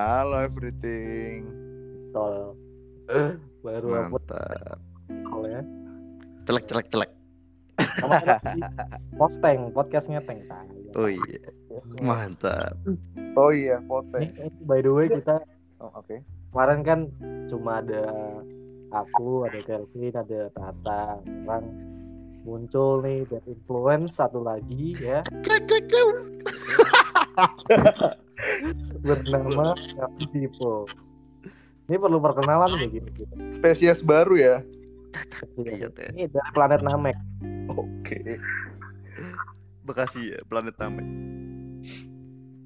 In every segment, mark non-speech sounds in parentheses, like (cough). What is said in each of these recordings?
Halo everything. Tol. Baru Mantap. tol ya. Celek celek celek. Posteng, podcastnya Teng. Oh iya. Mantap. Oh iya, ini by the way kita Oh, Oke. kemarin kan cuma ada aku, ada Kelvin, ada Tata. Sekarang muncul nih bad influence satu lagi ya (laughs) bernama Dipo. Ini perlu perkenalan kayak gini gitu. Spesies baru ya. Teh. Ini dari planet Namek. Oke. Bekasi ya, planet Namek.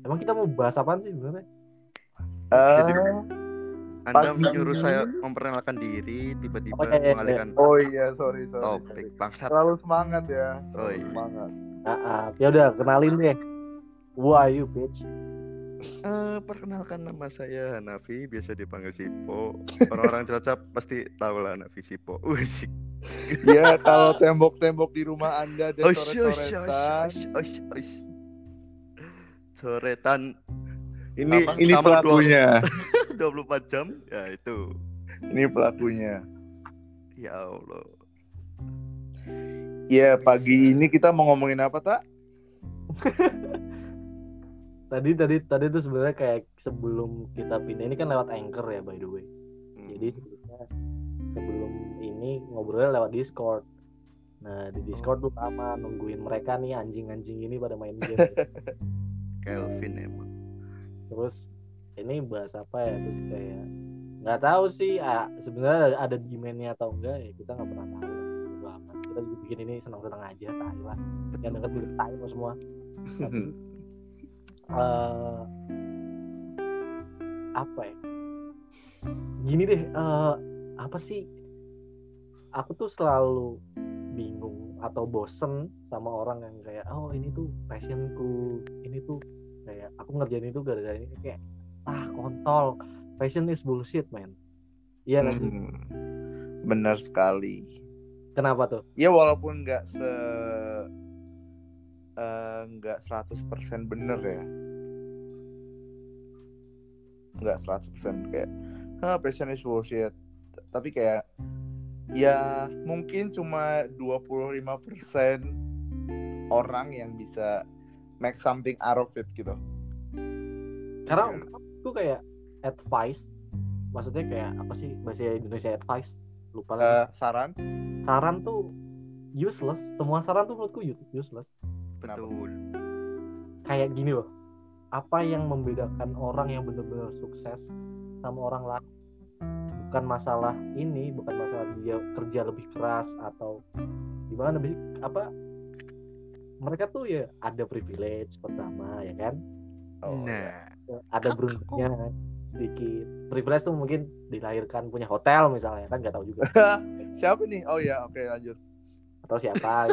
Emang kita mau bahas apa sih sebenarnya? Jadi, Eh, Anda menyuruh saya memperkenalkan diri, tiba-tiba Oh, iya, iya, mengalihkan oh iya, sorry, sorry. topik bangsat. Terlalu semangat ya. Oh, iya. Semangat. Ah, ah. ya udah kenalin deh. Who are you, bitch? Eh, perkenalkan nama saya Hanafi, biasa dipanggil Sipo. (laughs) Orang-orang Cilacap pasti tahu lah Hanafi Sipo. (laughs) Wih, Ya, kalau tembok-tembok di rumah Anda ada oish. Coretan ini Apa? ini pelakunya. 24 (laughs) jam, ya itu. Ini pelakunya. Ya Allah. Ya, pagi ini kita mau ngomongin apa, Tak? Tadi tadi tadi tuh sebenarnya kayak sebelum kita pindah ini kan lewat anchor ya by the way. Hmm. Jadi sebelumnya sebelum ini ngobrolnya lewat Discord. Nah di Discord tuh lama nungguin mereka nih anjing-anjing ini pada main game. (laughs) Kelvin emang. Terus ini bahas apa ya? Terus kayak nggak tahu sih ah, sebenarnya ada, demandnya atau enggak ya kita nggak pernah tahu. Kita juga bikin ini senang-senang aja, tai lah. Yang juga tai semua. Tapi (laughs) eh apa ya? Gini deh eh, apa sih? Aku tuh selalu bingung atau bosen sama orang yang kayak oh ini tuh passionku ini tuh kayak aku ngerjain itu gara-gara ini. Kayak ah kontol passion is bullshit man. Iya nggak sih? Hmm, Benar sekali. kenapa tuh? Ya walaupun nggak se eh, nggak 100% bener ya. Nggak 100% kayak ah passion is bullshit. Tapi kayak ya mungkin cuma 25% orang yang bisa make something out of it gitu. karena itu kayak advice maksudnya kayak apa sih bahasa Indonesia advice lupa lagi Eh, saran saran tuh useless semua saran tuh menurutku useless Betul. kayak gini loh. Apa yang membedakan orang yang benar-benar sukses sama orang lain? Bukan masalah ini bukan masalah dia kerja lebih keras atau gimana. Sih apa? Mereka tuh ya ada privilege pertama ya kan? Oh, nah, ada beruntungnya sedikit. Privilege tuh mungkin dilahirkan punya hotel misalnya kan nggak tahu juga. (laughs) Siapa nih? Oh ya, oke lanjut. Atau siapa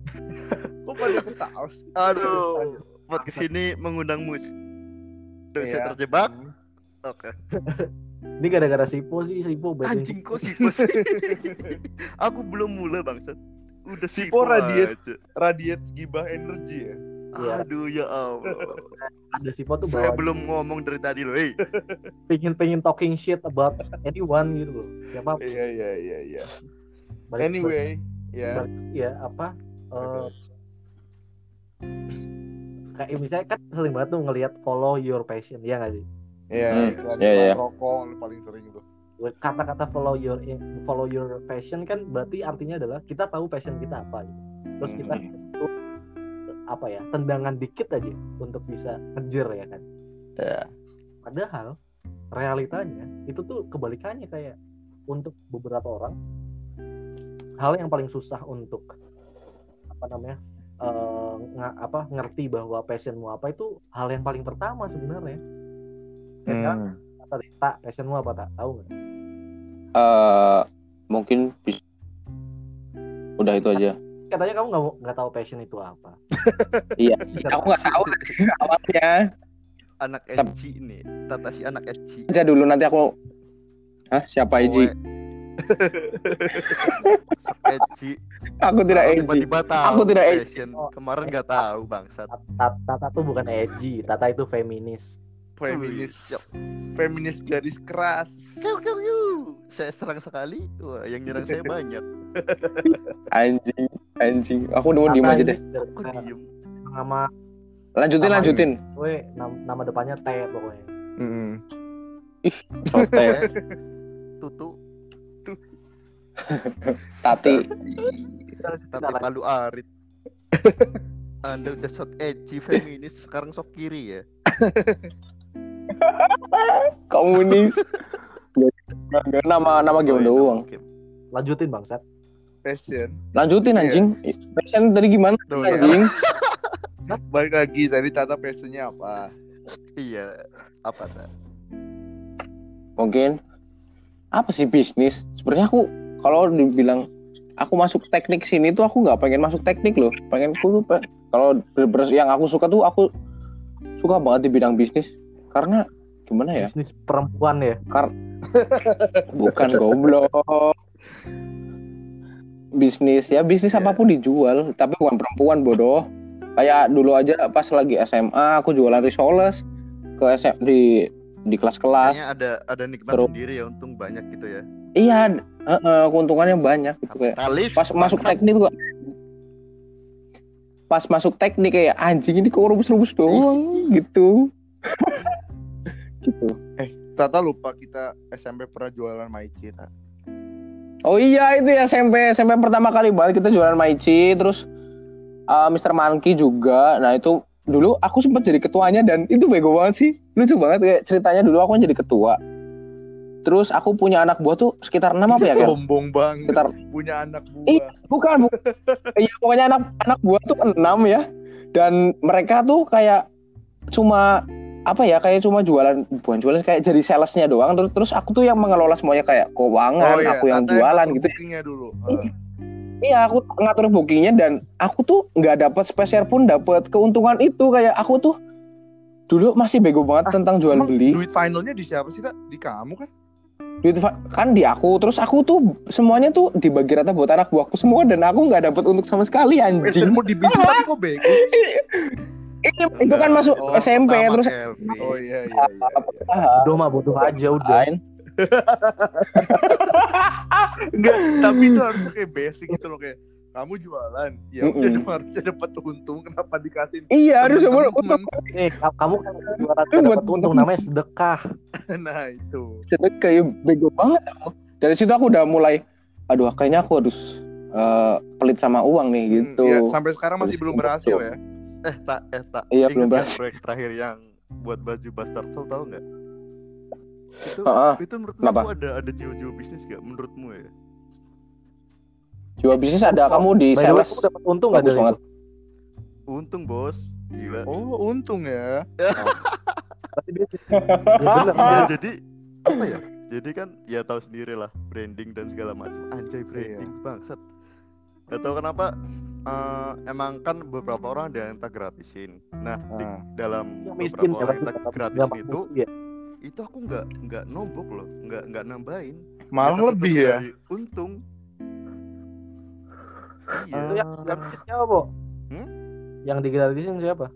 (laughs) Kok pada ketawa aduh, Lanjut. podcast ini mengundang musik. Saya Iya. terjebak. Oke. (laughs) ini gara-gara Sipo sih Sipo berarti Anjing kok Sipo sih? (laughs) Aku belum mulai bangsat. Udah Sipo Sipo radiate. aja. Radiates gibah energi ya. Iya. Aduh ya Allah. ada Sipo tuh Saya bawa belum ngomong dari tadi loh. Hey. pengen pengen talking shit about anyone gitu loh siapa Iya iya iya iya. Anyway, ya. balik- ya apa eh, kayak misalnya kan sering banget tuh ngelihat follow your passion ya nggak sih Iya, Hmm, iklan iya, iya. rokok paling sering tuh. kata-kata follow your follow your passion kan berarti artinya adalah kita tahu passion kita apa gitu. terus kita Hmm. butuh, apa ya tendangan dikit aja untuk bisa ngejar ya kan Ya. padahal realitanya itu tuh kebalikannya kayak untuk beberapa orang hal yang paling susah untuk apa namanya eh, nga- apa ngerti bahwa passionmu apa itu hal yang paling pertama sebenarnya ya sekarang Hmm. kata tak passionmu apa tak tahu nggak eh mungkin bis- udah itu aja katanya kamu nggak nggak tahu passion itu apa (laughs) Iya. aku nggak tahu awalnya Anak SG nih. Tata si anak SG. aja dulu nanti aku Hah, siapa Eji? SG. Aku tidak Eji. Tiba-tiba tahu. Aku tidak edgy. fashion. Kemarin nggak tahu bangsat. Tata, Tata tuh bukan edgy Tata itu feminis feminis feminis garis keras Kiu, kiu, kiu. Saya serang sekali. Wah, yang nyerang saya banyak. (laughs) Anjing, anjing. Aku udah mau diem aja deh. Aku diem. Nama Lanjutin, Apa lanjutin. gue nama, nama depannya T pokoknya. Mm-mm. Sote, (laughs) Tutu. Tati. Tati palu arit. (laughs) Anda udah shot edgy feminis, sekarang sok kiri ya. (laughs) Komunis. Gak, nama nama game Oh, iya, doang. oke. Lanjutin bangsat. passion Lanjutin anjing. Passion tadi gimana Tuh, ya. anjing? balik lagi tadi tata passionnya apa Iya. Apa tak? Mungkin apa sih bisnis? Sebenarnya aku kalau dibilang aku masuk teknik sini tuh aku nggak pengen masuk teknik loh. Pengen aku tuh kalau yang aku suka tuh aku suka banget di bidang bisnis karena gimana ya? Bisnis perempuan ya. Bukan goblok. Bisnis ya bisnis Iya. apa pun dijual, tapi bukan perempuan bodoh. Kayak dulu aja pas lagi SMA aku jualan risoles ke SM, di di kelas-kelas. Kayaknya ada ada nikmat Terus- sendiri ya, untung banyak gitu ya. Iya, heeh, keuntungannya banyak gitu kayak. Kapitalis. Pas masuk bangsat. teknik tuh pas masuk teknik kayak anjing ini kok rubus-rubus doang gitu. (laughs) gitu. Tata lupa kita SMP pernah jualan Maici? Oh iya itu ya SMP SMP pertama kali banget kita jualan Maici terus uh, Mr. Monkey juga. Nah itu dulu aku sempat jadi ketuanya dan itu bego banget sih. Lucu banget kayak ceritanya dulu aku kan jadi ketua. Terus aku punya anak buah tuh sekitar enam apa ya kan? sombong banget Sekitar punya anak Ih. buah bukan, bukan. (laughs) Iya pokoknya anak anak buah tuh enam ya. Dan mereka tuh kayak cuma apa ya kayak cuma jualan bukan jualan kayak jadi salesnya doang terus terus aku tuh yang mengelola semuanya kayak keuangan aku yang jualan gitu dulu Ah. Iya, aku ngatur bookingnya dan aku tuh nggak dapat spesial pun dapat keuntungan itu kayak aku tuh dulu masih bego banget Ah, tentang jual Emang beli. duit finalnya di siapa sih tak? di kamu kan Duit kan di aku, terus aku tuh semuanya tuh dibagi rata buat anak buahku semua dan aku nggak dapat untuk sama sekali anjing. mau di bisnis (laughs) tapi kok bego Ini itu kan masuk Oh, SMP terus oh iya iya iya, iya. ah, Bodoh mah bodoh aja udah. Enggak tapi itu harus kayak basic gitu loh kayak kamu jualan ya udah Mm-mm. dong harusnya dapat untung kenapa dikasih Iya, harus semua temen-temen? Eh, ka- kamu kan jualan Itu buat dapat untung namanya sedekah. (laughs) nah itu Jadi kayak bego banget aku. Dari situ aku udah mulai aduh kayaknya aku harus eh, pelit sama uang nih gitu. Hmm, ya, sampai sekarang masih belum berhasil ya Eh tak, eh tak. Iya, Ingat belum berhasil. proyek terakhir yang buat baju Bastard Soul tahu nggak? Itu, Heeh. itu menurut Kenapa? ada ada jiwa-jiwa bisnis gak menurutmu ya? Jual bisnis ada kamu di sales kamu dapat untung bagus dari banget. itu? Untung bos, gila. oh untung ya Berarti dia ya (laughs) Iya jadi apa ya? Jadi kan ya tahu sendiri lah branding dan segala macam. Anjay branding bangsat. Gak tahu kenapa eh, emang kan beberapa orang ada yang tak gratisin. Nah di Nah. dalam Yang miskin beberapa orang yang ya, tak gratisin itu ya. Itu aku nggak nggak nombok loh, nggak nggak nambahin. malah Dia lebih ya Untung. Iya, Itu yang gratisin siapa, Bo? Hmm? Yang digratisin siapa?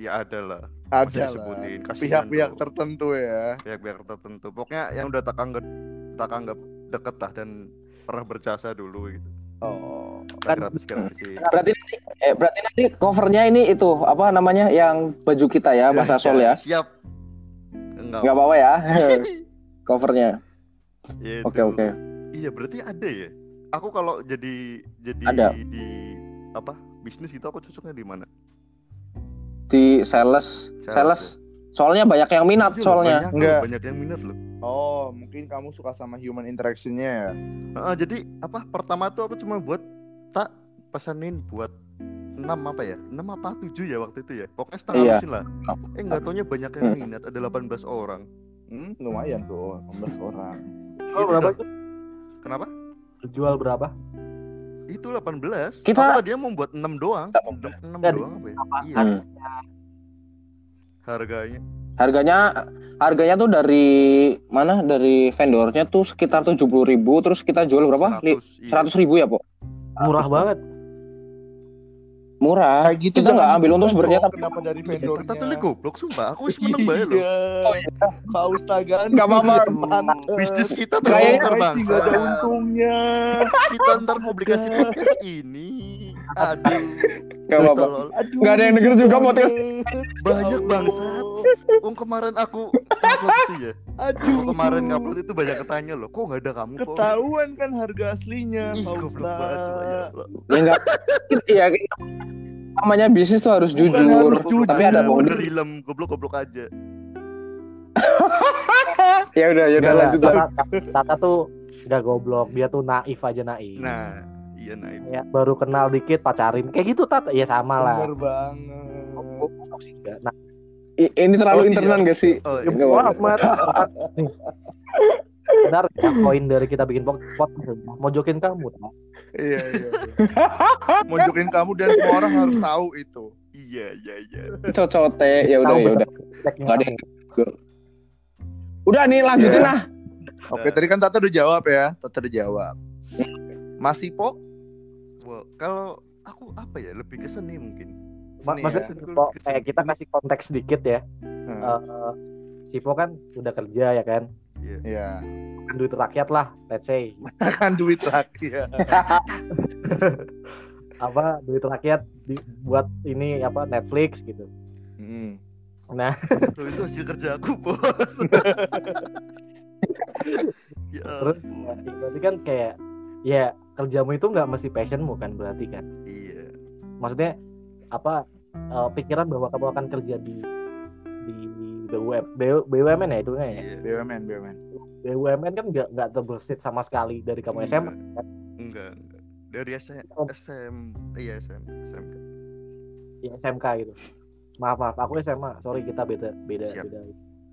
ya ada lah. ada pihak-pihak tertentu ya pihak-pihak tertentu. Pokoknya yang udah tak anggap tak anggap deket lah dan pernah berjasa dulu gitu. oh Kan- gratis gratisin. Berarti nanti eh berarti nanti covernya ini itu apa namanya yang baju kita ya Mas Asol ya. Siap. Enggak. Nggak apa-apa ya. (laughs) covernya. Ya Oke itu. oke. Iya berarti ada ya. Aku kalau jadi jadi Ada. di apa bisnis gitu aku cocoknya di mana? Di sales Sales, sales. Soalnya banyak yang minat Iya, soalnya. Banyak, Enggak. loh, banyak yang minat loh. oh mungkin kamu suka sama human interactionnya ya Heeh, jadi apa pertama tuh aku cuma buat tak pesanin buat 6 apa ya? 6 apa 7 ya waktu itu ya. Pokoknya setengah Iya. mesin lah. Eh nggak taunya banyak yang Hmm. minat, ada 18 orang. hmm, lumayan tuh 18 orang Jual Gitu berapa itu? Kenapa? Jual berapa? Itu 18. Kita- Apa dia mau buat 6 doang? 18. 6 Ya, doang apa ya? Iya. Hmm. Harganya. Harganya harganya tuh dari mana? Dari vendornya tuh sekitar tujuh puluh ribu. Terus kita jual berapa? 100. iya. Seratus ribu ya, Pok? Murah banget. Murah. Kayak gitu Kita nggak jangan ambil untung sebenarnya tapi kenapa dari vendornya Kata tuh goblok sumpah. Aku wis menang bae loh. Iya. Paus Tagan Nggak apa-apa. Bisnis kita Kayaknya- terbongkar bang. nggak ada untungnya. Kita ntar publikasi podcast ini. Aduh. Gak apa-apa. Nggak ada yang denger juga podcast. Banyak Ya. Allah. Wong kemarin aku upload itu ya. Aduh. Aku kemarin ngupload itu banyak ketanya loh. Kok nggak ada kamu kok? Ketahuan kan harga aslinya, goblok banget ya Allah. Ya enggak. Iya. Namanya bisnis tuh harus Bukan jujur. harus jujur. Tapi ada boundaries. gerilem, goblok-goblok aja. (laughs) Ya udah, ya udah Enggak, lanjut lah. Tata, tuh nggak goblok, dia tuh naif aja naif. Nah, iya nah itu. Ya, baru kenal dikit pacarin. Kayak gitu Tata, ya sama lah. Bener banget. Sih enggak. Nah, I- Ini terlalu Oh, iya. internet gak sih? Oh, ya, iya. Amat. (laughs) Benar ya, poin dari kita bikin pod- podcast mojokin kamu. Tak? Iya, iya. iya. Mojokin kamu dan semua orang harus tahu itu. Iya, iya, iya. Cocote. Ya udah, ya udah. Nggak ada yang Udah nih lanjutin Iya. lah. Oke, tadi kan Tata udah jawab ya. Tata udah jawab. Masih po? Wow, kalau aku apa ya lebih ke seni mungkin. Ma- Seni maksudnya ya. kayak kita kasih konteks sedikit ya. Nah, Eh Sipo kan udah kerja ya kan, Iya. kan duit rakyat lah, let's say (laughs) Kan duit ya. (laughs) apa duit rakyat di, buat ini apa Netflix gitu. Hmm. Nah, (laughs) Loh, itu hasil kerja aku, Bos. ya, terus ya, berarti kan kayak ya kerjamu itu nggak mesti passionmu kan berarti kan. Iya. Maksudnya apa eh, pikiran bahwa kamu akan kerja di di BUM, BU- BUMN ya itu kan ya. Iya. BUMN, BUMN. BUMN kan nggak nggak terbersit sama sekali dari kamu SMA. kan? Enggak, enggak. Dari SM, Oh. SM, iya SM, SMK. Ya, SMK gitu. Maaf maaf, aku SMA. Sorry kita beda beda Siap. beda.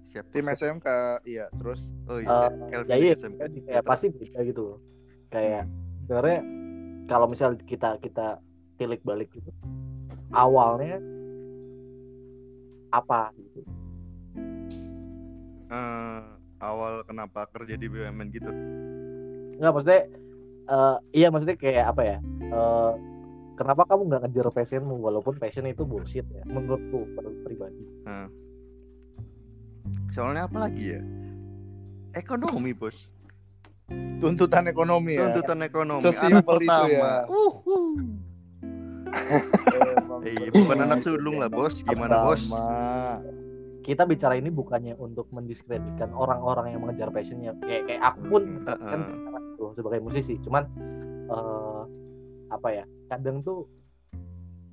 Siap. Tim SMK, iya. Terus Oh iya, Kelvin ya iya, SMK. kan, kayak pasti beda gitu loh. Kayak sebenarnya kalau misal kita kita tilik balik gitu, awalnya apa gitu? Eh, awal kenapa kerja di BUMN gitu? Nggak maksudnya, eh, iya maksudnya kayak apa ya? Eh, kenapa kamu nggak ngejar passionmu walaupun passion itu bullshit ya menurutku pribadi. Nah. Soalnya apa lagi ya? Ekonomi, Bos. Tuntutan ekonomi ya. Tuntutan ekonomi. Sesimpel Anak itu pertama. ya. Uhuh. Eh, bener. bukan anak sulung lah, Bos. Gimana, Bos? Pertama. Kita bicara ini bukannya untuk mendiskreditkan orang-orang yang mengejar passionnya. Kayak kayak aku pun Heeh. kan sekarang tuh sebagai musisi cuman eh, apa ya kadang tuh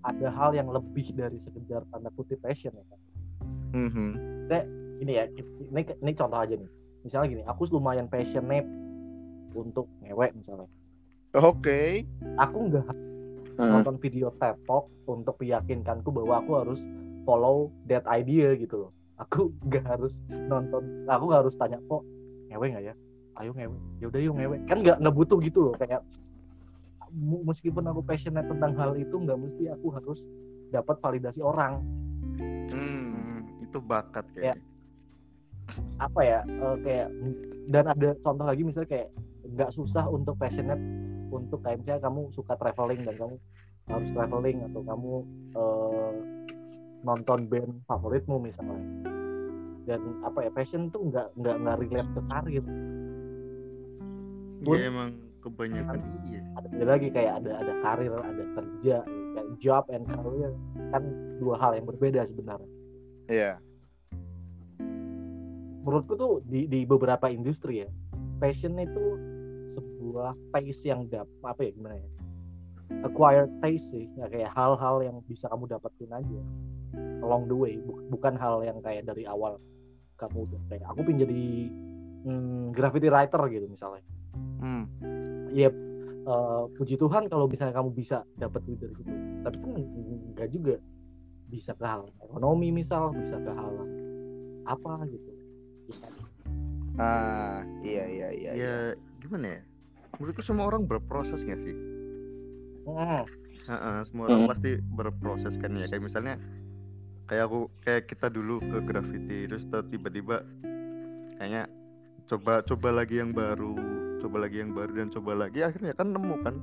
ada hal yang lebih dari sekedar tanda kutip passion ya kan Mhm. ini ya ini ini contoh aja nih misalnya gini aku lumayan passionate untuk ngewek misalnya Oke. aku nggak Hmm. nonton video TED Talk untuk meyakinkanku bahwa aku harus follow that idea gitu loh aku nggak harus nonton aku nggak harus tanya kok ngewe nggak ya ayo ngewe ya udah yuk ngewe kan nggak nggak butuh gitu loh kayak meskipun aku passionate tentang hal itu nggak mesti aku harus dapat validasi orang Hmm. Itu bakat Ya. kayaknya. apa ya eh, kayak dan ada contoh lagi misalnya kayak nggak susah untuk passionate untuk kayak misalnya kamu suka traveling dan kamu harus traveling atau kamu eh, nonton band favoritmu misalnya. Dan apa ya passion tuh nggak nggak nggak relate ke karir. Pun- Iya emang kebanyakan iya. ada beda lagi kayak ada ada karir ada kerja kayak job and career. Kan dua hal yang berbeda sebenarnya. Iya. menurutku tuh di di beberapa industri ya passion itu sebuah taste yang dapat apa ya gimana ya acquired taste sih ya kayak hal-hal yang bisa kamu dapetin aja along the way Bu- bukan hal yang kayak dari awal kamu udah kayak aku pengen jadi hmm, graffiti writer gitu misalnya Hmm. Iya, eh, puji Tuhan kalau misalnya kamu bisa dapat duit dari situ. Tapi kan enggak juga bisa ke hal ekonomi misal, bisa ke hal apa gitu. Ya kan? Ah, iya iya iya. Ya gimana ya? Menurutku semua orang berproses nggak sih? Hmm, Heeh, semua orang Hmm. pasti berproses kan ya. Kayak misalnya kayak aku kayak kita dulu ke graffiti terus ter- tiba-tiba kayaknya coba coba lagi yang baru, coba lagi yang baru dan coba lagi akhirnya kan nemu kan.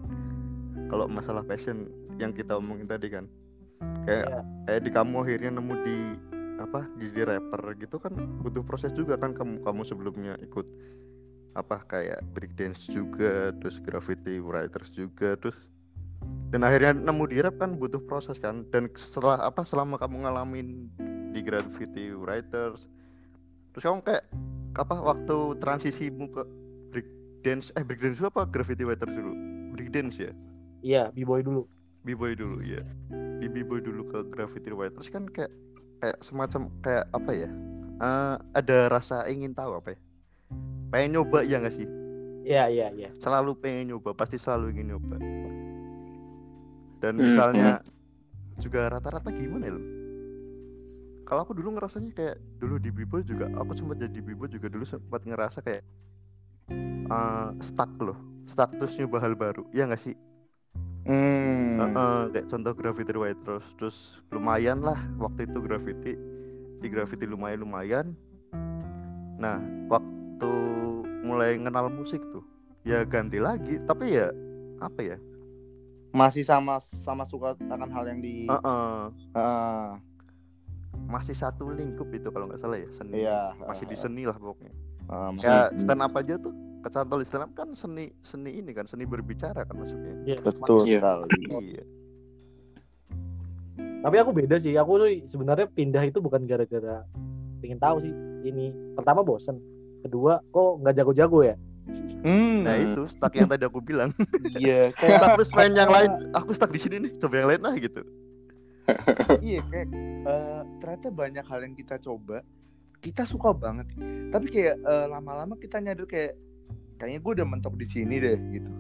Kalau masalah passion yang kita omongin tadi kan. kayak Iya. kayak di kamu akhirnya nemu di apa jadi rapper gitu kan butuh proses juga kan kamu kamu sebelumnya ikut apa kayak breakdance juga terus graffiti writers juga terus dan akhirnya nemu di rap kan butuh proses kan. Dan setelah apa selama kamu ngalamin di graffiti writers terus kamu kayak apa waktu transisimu ke breakdance eh breakdance dulu apa? Graffiti writers dulu? Breakdance ya? Iya, b-boy dulu. b-boy dulu ya di b-boy dulu ke graffiti writers kan kayak kayak semacam kayak apa ya? Eh, ada rasa ingin tahu apa ya pengen nyoba ya nggak sih? Iya, iya, iya. selalu pengen nyoba pasti selalu ingin nyoba. Dan Hmm, misalnya juga rata-rata gimana ya lo kalau aku dulu ngerasanya kayak dulu di b-boy juga aku sempat jadi b-boy juga dulu sempat ngerasa kayak eh, stuck loh stuck terus nyoba hal baru ya nggak sih? Hmm. Heeh, kayak contoh graffiti white terus terus lumayan lah waktu itu graffiti di graffiti lumayan lumayan nah waktu mulai kenal musik tuh ya ganti lagi tapi ya apa ya Masih sama sama suka akan hal yang di Heeh, Ah, masih satu lingkup itu kalau nggak salah ya seni iya. masih di seni lah pokoknya ah, masih- ya stand up aja tuh kecantol di stand up kan seni seni ini kan seni berbicara kan masuknya Iya. betul Iya. sekali. iya Tapi aku beda sih. Aku tuh sebenarnya pindah itu bukan gara-gara pengen tahu sih. Ini pertama bosen. Kedua, kok nggak jago-jago ya? Hmm. nah itu stuck yang tadi aku bilang. (laughs) Iya, kayak stuck terus main yang lain. (laughs) Aku stuck di sini nih coba yang lain lah gitu. Iya kayak eh, ternyata banyak hal yang kita coba. Kita suka banget. Tapi kayak eh, lama-lama kita nyadar kayak kayaknya gue udah mentok di sini deh gitu.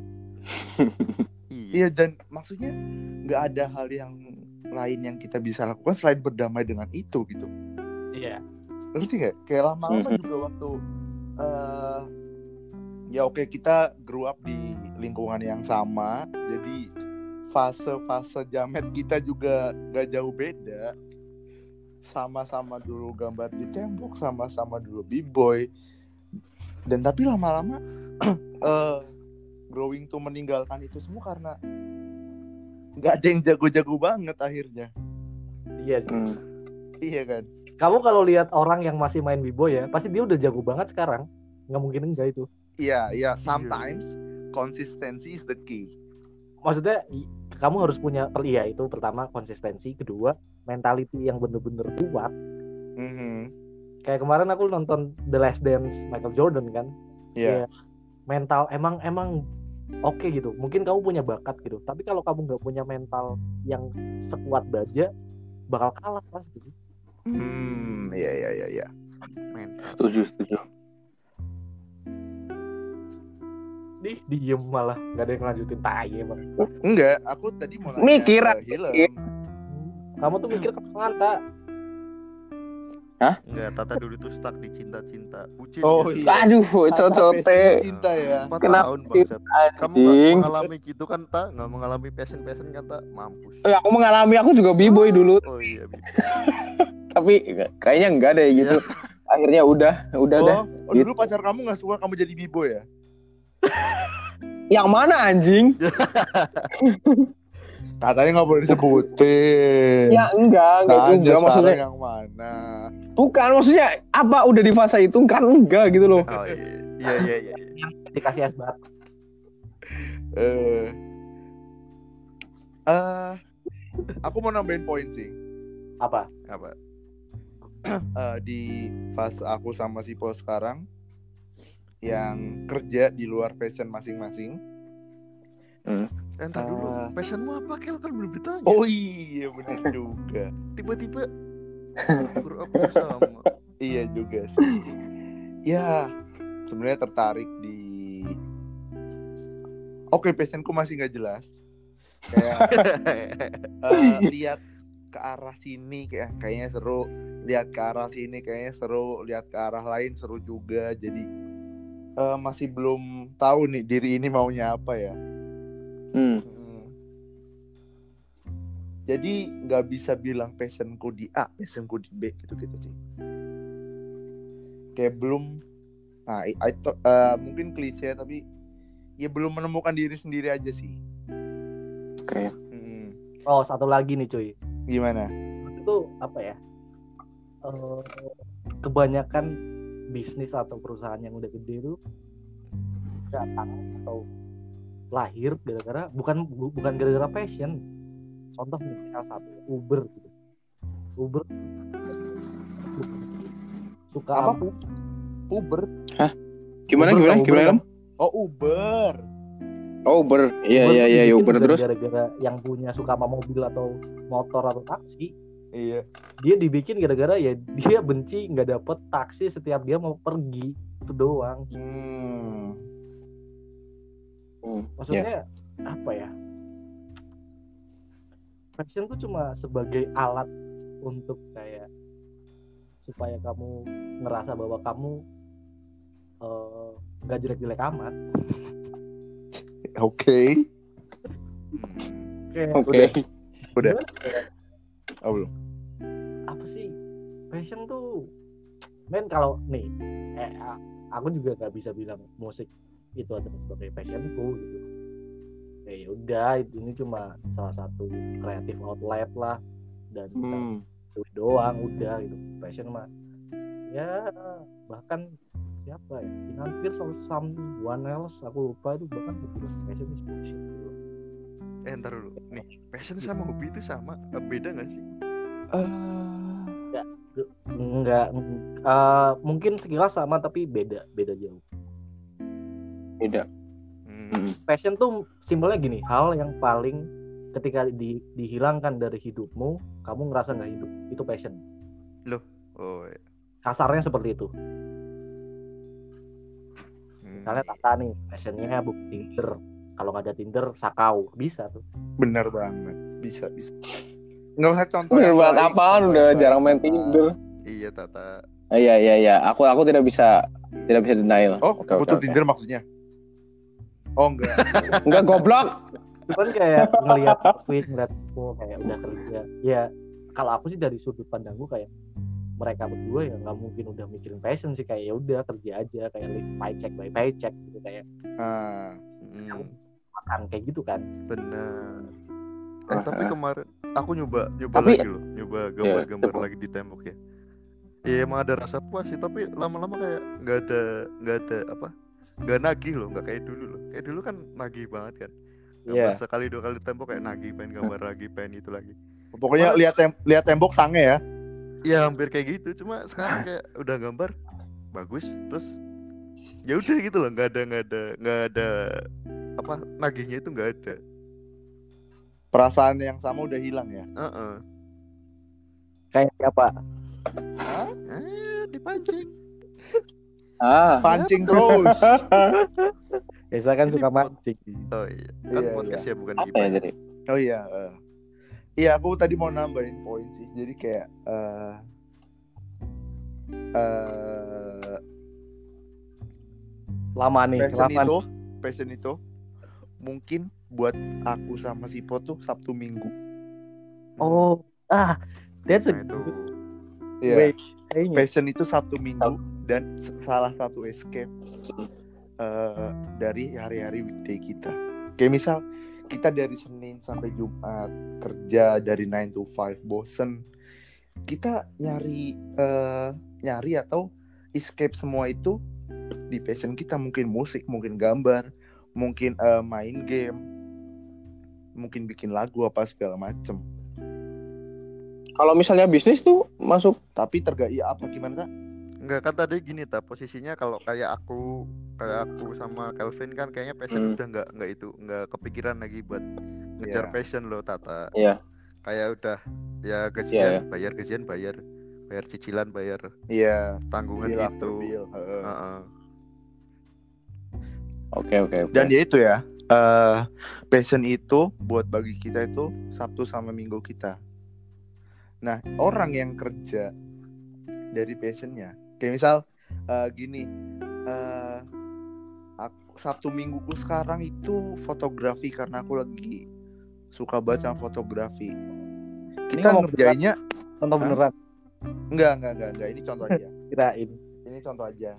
(laughs) Iya. Iya dan maksudnya nggak ada hal yang lain yang kita bisa lakukan selain berdamai dengan itu gitu. Iya. ngerti nggak? Kayak lama-lama juga waktu eh ya oke kita grew up di lingkungan yang sama jadi fase-fase jamet kita juga gak jauh beda sama-sama dulu gambar di tembok sama-sama dulu b-boy dan tapi lama-lama (clears throat) eh growing tuh meninggalkan itu semua karena nggak ada yang jago-jago banget akhirnya Iya sih. Hmm. iya kan Kamu kalau lihat orang yang masih main b-boy ya, pasti dia udah jago banget sekarang. Nggak mungkin enggak itu. iya iya sometimes consistency is the key Maksudnya kamu harus punya iya itu pertama konsistensi, kedua mentality yang bener-bener kuat. Mhm. Kayak kemarin aku nonton The Last Dance Michael Jordan kan. Iya. Iya. Mental emang emang oke gitu. Mungkin kamu punya bakat gitu. Tapi kalau kamu nggak punya mental yang sekuat baja, bakal kalah pasti. Hmm, iya iya iya iya. Setuju, setuju. Ih, diem malah nggak ada yang lanjutin tai emang. Enggak, aku tadi mau nanya Mikir, mikir. Kamu tuh mikir ke mana, tak? Enggak, Tata dulu tuh stuck di cinta-cinta Bucin Oh, gitu. iya. Aduh, cocote. cinta ya. Empat Kenapa tahun sih? bangsat Kamu Anjing. mengalami gitu kan, Tak? Nggak mengalami passion-passion kan, Tak? Mampus Eh, aku mengalami aku juga b-boy dulu, Oh iya, Bi. (laughs) tapi kayaknya enggak deh gitu. Akhirnya udah, udah dah. Oh, oh, dulu pacar kamu nggak suka kamu jadi bibo ya? Yang mana anjing? (laughs) Katanya nggak boleh disebutin. Ya enggak, enggak Tanya juga maksudnya. yang mana? Bukan maksudnya apa udah di fase itu kan enggak gitu loh. Oh iya, iya, iya, iya. iya. Dikasih es batu. Eh, eh, aku mau nambahin poin sih. Apa? Apa? (clears throat) Eh, di fase aku sama si Paul sekarang yang kerja di luar passion masing-masing. Entar dulu, Ah. passionmu apa? Kel kan belum ditanya. Oh iya benar juga. (laughs) Tiba-tiba (laughs) bersama. Iya juga sih. Ya, sebenarnya tertarik di Oke, passionku masih nggak jelas. Kayak (laughs) eh, lihat ke arah sini kayak kayaknya seru, lihat ke arah sini kayaknya seru, lihat ke arah lain seru juga. Jadi eh, masih belum tahu nih diri ini maunya apa ya. Hmm. Hmm. Jadi nggak bisa bilang passionku di A, passionku di B gitu-gitu sih. Kayak belum, nah, I, I thought- eh, mungkin klise tapi ya belum menemukan diri sendiri aja sih. Oke. Hmm. Oh, satu lagi nih cuy. Gimana? itu apa ya eh, kebanyakan bisnis atau perusahaan yang udah gede itu datang atau lahir gara-gara bukan bu- bukan gara-gara passion contoh salah satu Uber gitu Uber suka Apa? Uber? Gimana Uber gimana Uber gimana? kan? Lam? Oh Uber. Oh, Uber. Iya iya iya ya, dibikin Uber terus. gara-gara yang punya suka sama mobil atau motor atau taksi Iya. dia dibikin gara-gara ya dia benci nggak dapet taksi setiap dia mau pergi itu doang Hmm. Hmm, maksudnya apa ya passion tuh cuma sebagai alat untuk kayak supaya kamu ngerasa bahwa kamu eh, nggak jelek-jelek amat (laughs) Oke. Oke. udah ya, Oh, belum. apa sih passion tuh men kalau nih eh, aku juga nggak bisa bilang musik itu adalah sebagai passionku gitu Eh, ya udah ini cuma salah satu kreatif outlet lah dan Hmm. doang udah gitu passion mah ya bahkan siapa ya Inan Pierce atau someone else aku lupa itu bahkan bilang passion is bullshit gitu. Eh ntar dulu. Nih, passion sama hobi itu sama. Eh, Beda gak sih? enggak eh, mungkin sekilas sama tapi beda beda jauh Beda. Hmm. Passion tuh simpelnya gini hal yang paling ketika di- dihilangkan dari hidupmu kamu ngerasa nggak hidup itu passion Oh, iya. kasarnya seperti itu. Misalnya Tata nih passionnya book Tinder kalau nggak ada Tinder sakau bisa tuh Bener banget. Bisa, bisa. Nggak usah contoh. Bener banget apaan udah jarang main. Tinder. Iya, Tata. Iya iya iya. Aku aku tidak bisa tidak bisa denial. Oh, oke, butuh oke. Tinder maksudnya? Oh, enggak. (laughs) Enggak goblok. cuman kayak ngelihat tweet ngeliat oh, kayak udah kerja ya kalau aku sih dari sudut pandangku kayak mereka berdua ya nggak mungkin udah mikirin passion sih kayak ya udah kerja aja kayak live paycheck by paycheck gitu kayak Ah, Hmm. bisa makan kayak gitu kan Benar. Eh, tapi kemarin aku nyoba nyoba Tapi- lagi loh, nyoba gambar-gambar lagi di tembok ya. Iya emang ada rasa puas sih, tapi lama-lama kayak nggak ada nggak ada apa nggak nagih loh, nggak kayak dulu loh. Kayak dulu kan nagih banget kan. Gambar Iya. sekali dua kali di tembok kayak nagih, pengen gambar lagi, pengen itu lagi. pokoknya lihat tem lihat tembok sange ya. Ya hampir kayak gitu, cuma sekarang kayak udah gambar bagus, terus ya udah gitu loh, nggak ada nggak ada nggak ada apa nagihnya itu nggak ada. Perasaan yang sama udah hilang ya. Heeh. kayak siapa Eh, dipancing. Ah. Pancing terus. biasa kan Ini suka mancing Oh iya, kan Iya, podcast ya bukan Apa ya jadi? Oh iya. eh. Iya, aku tadi mau nambahin poin sih. Jadi kayak eh eh lama nih passion lama itu, passion itu mungkin buat aku sama si Po tuh Sabtu Minggu. oh ah that's a Nah, itu. Iya. kayaknya Passion itu Sabtu Minggu dan salah satu escape eh, dari hari-hari weekday kita. Kayak misal kita dari Senin sampai Jumat kerja dari 9 to 5 bosen. Kita nyari eh, nyari atau escape semua itu di passion kita mungkin musik, mungkin gambar, mungkin eh, main game, mungkin bikin lagu apa segala macem. Kalau misalnya bisnis tuh masuk Tapi terga iya apa gimana tak? Enggak kan tadi gini ta posisinya kalau kayak aku kayak aku sama Kelvin kan kayaknya passion Hmm. udah nggak nggak itu nggak kepikiran lagi buat ngejar Iya. passion lo Tata. Iya. Kayak udah ya Iya, gajian iya. bayar gajian bayar bayar cicilan bayar Iya, tanggungan bill itu. bill. heeh. Heeh. Oke oke oke. Dan ya itu ya, eh passion itu buat bagi kita itu Sabtu sama Minggu kita. Nah, orang yang kerja dari passionnya, kayak misal eh, gini, eh aku, Sabtu Mingguku sekarang itu fotografi karena aku lagi suka baca fotografi. Kita ngomong ngerjainnya contoh Hah? beneran enggak, enggak, enggak, enggak, ini contoh aja. (laughs) kirain ini contoh aja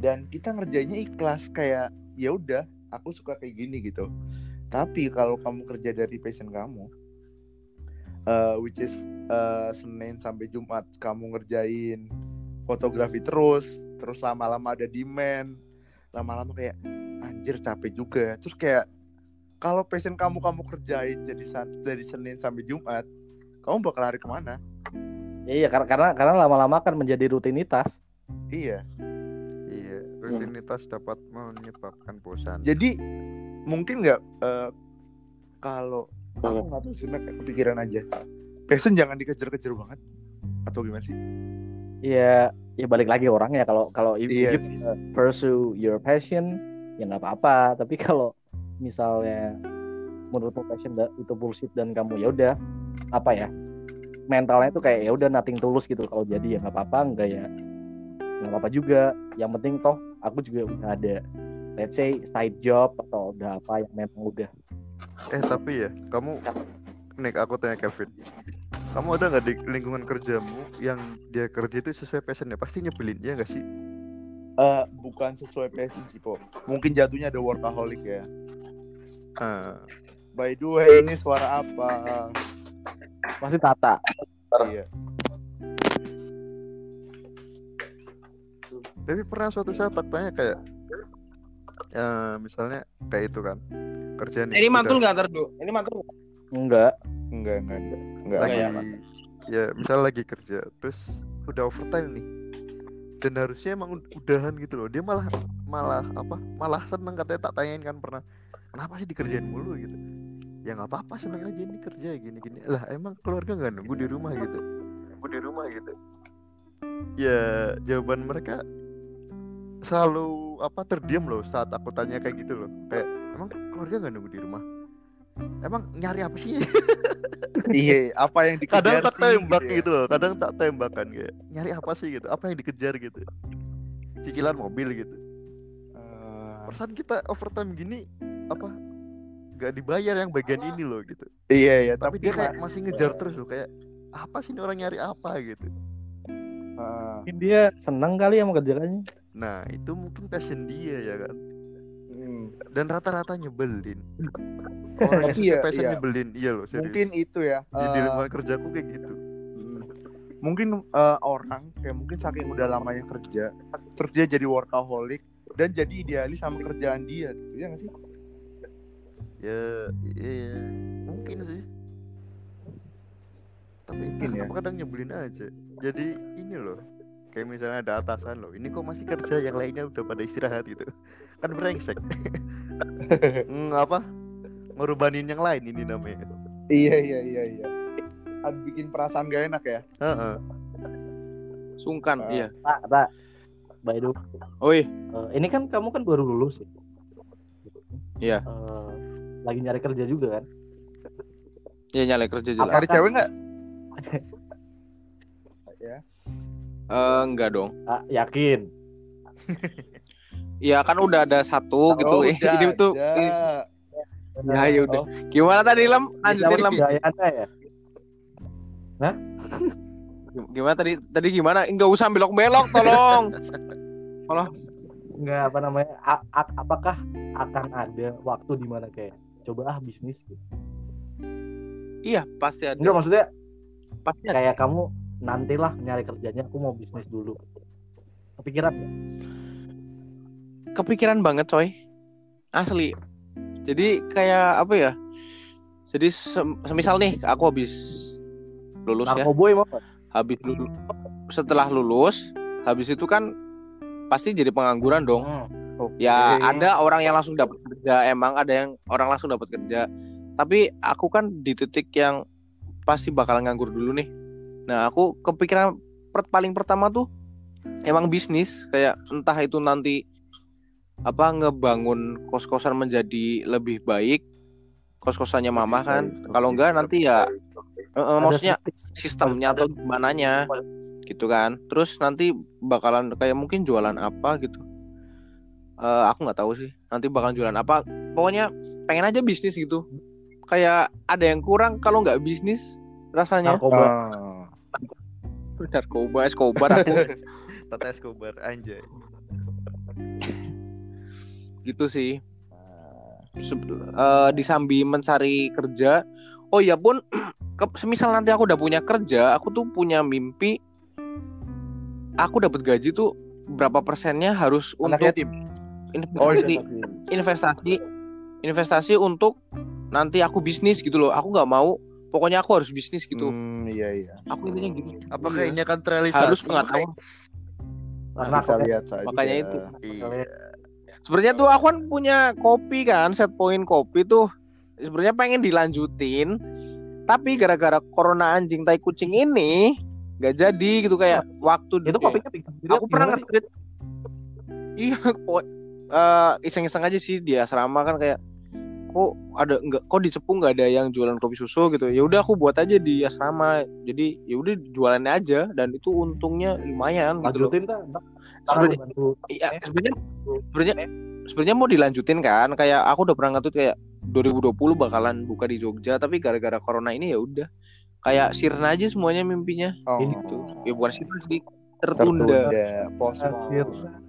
dan kita ngerjainnya ikhlas kayak ya udah aku suka kayak gini gitu tapi kalau kamu kerja dari passion kamu eh, which is eh, Senin sampai Jumat kamu ngerjain fotografi terus terus lama-lama ada demand lama-lama kayak anjir capek juga. Terus kayak kalau passion kamu kamu kerjain jadi dari Senin sampai Jumat kamu bakal lari ke mana? Iya karena karena karena lama-lama kan menjadi rutinitas. iya. Iya, rutinitas dapat menyebabkan bosan. jadi mungkin nggak eh, kalau aku nggak tahu sih kepikiran aja. Passion jangan dikejar-kejar banget atau gimana sih Iya, ya balik lagi orangnya kalau kalau Iya. you uh, pursue your passion ya nggak apa-apa. Tapi kalau misalnya menurutmu passion itu bullshit dan kamu ya udah apa ya mentalnya itu kayak ya udah nothing tulus gitu. Kalau jadi ya nggak apa-apa, enggak ya nggak apa-apa juga. Yang penting toh aku juga udah ada let's say side job atau udah apa yang memang udah Eh tapi ya, kamu Nick aku tanya Kevin. Kamu ada nggak di lingkungan kerjamu yang dia kerja itu sesuai passionnya? Pasti nyebelin ya nggak sih? Eh, bukan sesuai passion sih po mungkin jatuhnya ada workaholic ya Ah, by the way ini suara apa pasti tata. iya tapi pernah suatu saat aku tanya kayak, eh, misalnya kayak itu kan kerjaan ini mantul nggak ntar dulu? Ini mantul nggak? Enggak. enggak enggak enggak enggak lagi Enggak ya misal lagi kerja terus udah overtime nih. Dan harusnya emang ud- udahan gitu loh. Dia malah malah apa malah seneng. Katanya tak tanyain kan pernah kenapa sih dikerjain mulu? gitu. Ya nggak apa-apa seneng aja ini kerja gini gini lah emang keluarga nggak nunggu di rumah gitu? Nunggu di rumah gitu. Ya jawaban mereka selalu apa terdiam loh saat aku tanya kayak gitu loh. Kayak emang keluarga nggak nunggu di rumah emang nyari apa sih? (laughs) Iya apa yang kadang dikejar tak sih, tembak gitu ya. gitu loh kadang tak tembak kan kayak nyari apa? Sih? gitu apa yang dikejar? gitu. Cicilan mobil gitu. Eh, perasaan kita overtime gini apa nggak dibayar yang bagian ini loh gitu. Iya iya tapi, tapi, dia kayak masih ngejar terus loh kayak apa sih ini orang nyari apa? gitu. Eh, Mungkin dia seneng kali ya mengerjakannya. nah itu mungkin passion dia ya kan dan rata-rata nyebelin (laughs) orang yang Tapi ya, iya. nyebelin iya loh serius. Mungkin itu ya di, di eh, lingkungan kerjaku kayak gitu. Hmm. mungkin eh, orang kayak mungkin saking udah lamanya kerja terus dia jadi workaholic dan jadi idealis sama kerjaan dia gitu ya nggak sih? Ya iya mungkin sih. Tapi Mungkin ya. kadang nyebelin aja. Jadi ini loh kayak misalnya ada atasan loh ini kok masih kerja yang lainnya udah pada istirahat gitu kan brengsek (laughs) Hmm, apa ngerubanin yang lain ini namanya iya iya iya iya Ad bikin perasaan gak enak ya Heeh. Sungkan, Ah. iya. Tak, tak. By the way, Oi, eh, ini kan kamu kan baru lulus ya. Iya. Eh, lagi nyari kerja juga kan? ya nyala kerja jelas. cari cewek nggak (laughs) ya Eh, enggak dong. Ah, yakin. (laughs) Iya kan udah ada satu gitu. Oh, eh, udah, (laughs) ini tuh. udah. Ya, ya udah. Oh, Gimana tadi Lam? Lanjutin Lam. Gaya Anda ya. Gimana tadi? Tadi gimana? Enggak usah belok-belok, tolong. (laughs) Enggak apa namanya? a- a- apakah akan ada waktu di mana kayak coba ah bisnis gitu. iya, pasti ada. Enggak maksudnya Pasti ada. kayak kamu nantilah nyari kerjanya aku mau bisnis dulu. Kepikiran nggak? Kepikiran banget, coy. Asli. Jadi kayak apa ya? Jadi sem- semisal nih aku habis lulus ya. Narkoboy mau nggak? Habis lulus setelah lulus, habis itu kan pasti jadi pengangguran dong. Hmm. Ya Oke. ada orang yang langsung dapat kerja, emang ada yang orang langsung dapat kerja. Tapi aku kan di titik yang pasti bakal nganggur dulu nih. Nah aku kepikiran per- paling pertama tuh emang bisnis kayak entah itu nanti apa ngebangun kos-kosan menjadi lebih baik? Kos-kosannya mama kan. baik, Kalau enggak nanti ya eh, eh, maksudnya sistem- sistemnya atau gimananya? Gitu kan? Terus nanti bakalan kayak mungkin jualan apa gitu? Eh aku nggak tahu sih. Nanti bakalan jualan apa. Pokoknya pengen aja bisnis gitu. Kayak ada yang kurang kalau nggak bisnis rasanya. Narkoba. Ah. narkoba Escobar aku. (laughs) Tata Escobar anjay gitu sih Se- eh, disambi mencari kerja oh iya pun (clears throat) ke- semisal nanti aku udah punya kerja aku tuh punya mimpi aku dapat gaji tuh berapa persennya harus Anak untuk yatim. Oh, investasi iya. investasi investasi untuk nanti aku bisnis gitu loh aku nggak mau pokoknya aku harus bisnis gitu Hmm, iya iya. aku intinya gitu Apa Iya. kayaknya kan terrealisasi? harus pengetahuan Karena Kita lihat saja. Makanya itu. Iya. Sebenarnya tuh aku kan punya kopi kan set point kopi tuh sebenarnya pengen dilanjutin tapi gara-gara corona anjing tai kucing ini nggak jadi gitu kayak waktu itu kopinya bikin sendiri aku pernah nge-tweet. Iya eh, iseng-iseng aja sih di asrama kan kayak kok ada enggak kok di Cepu nggak ada yang jualan kopi susu? gitu. Ya udah aku buat aja di asrama. Jadi ya udah jualannya aja dan itu untungnya lumayan gitu lanjutin kan Ntar sebenarnya iya sebenarnya sebenarnya sebenarnya mau dilanjutin kan kayak aku udah pernah ngatur kayak 2020 bakalan buka di Jogja tapi gara-gara corona ini ya udah kayak sirna aja semuanya mimpinya oh. gitu ya bukan sih tertunda, tertunda. Posmol. Nah,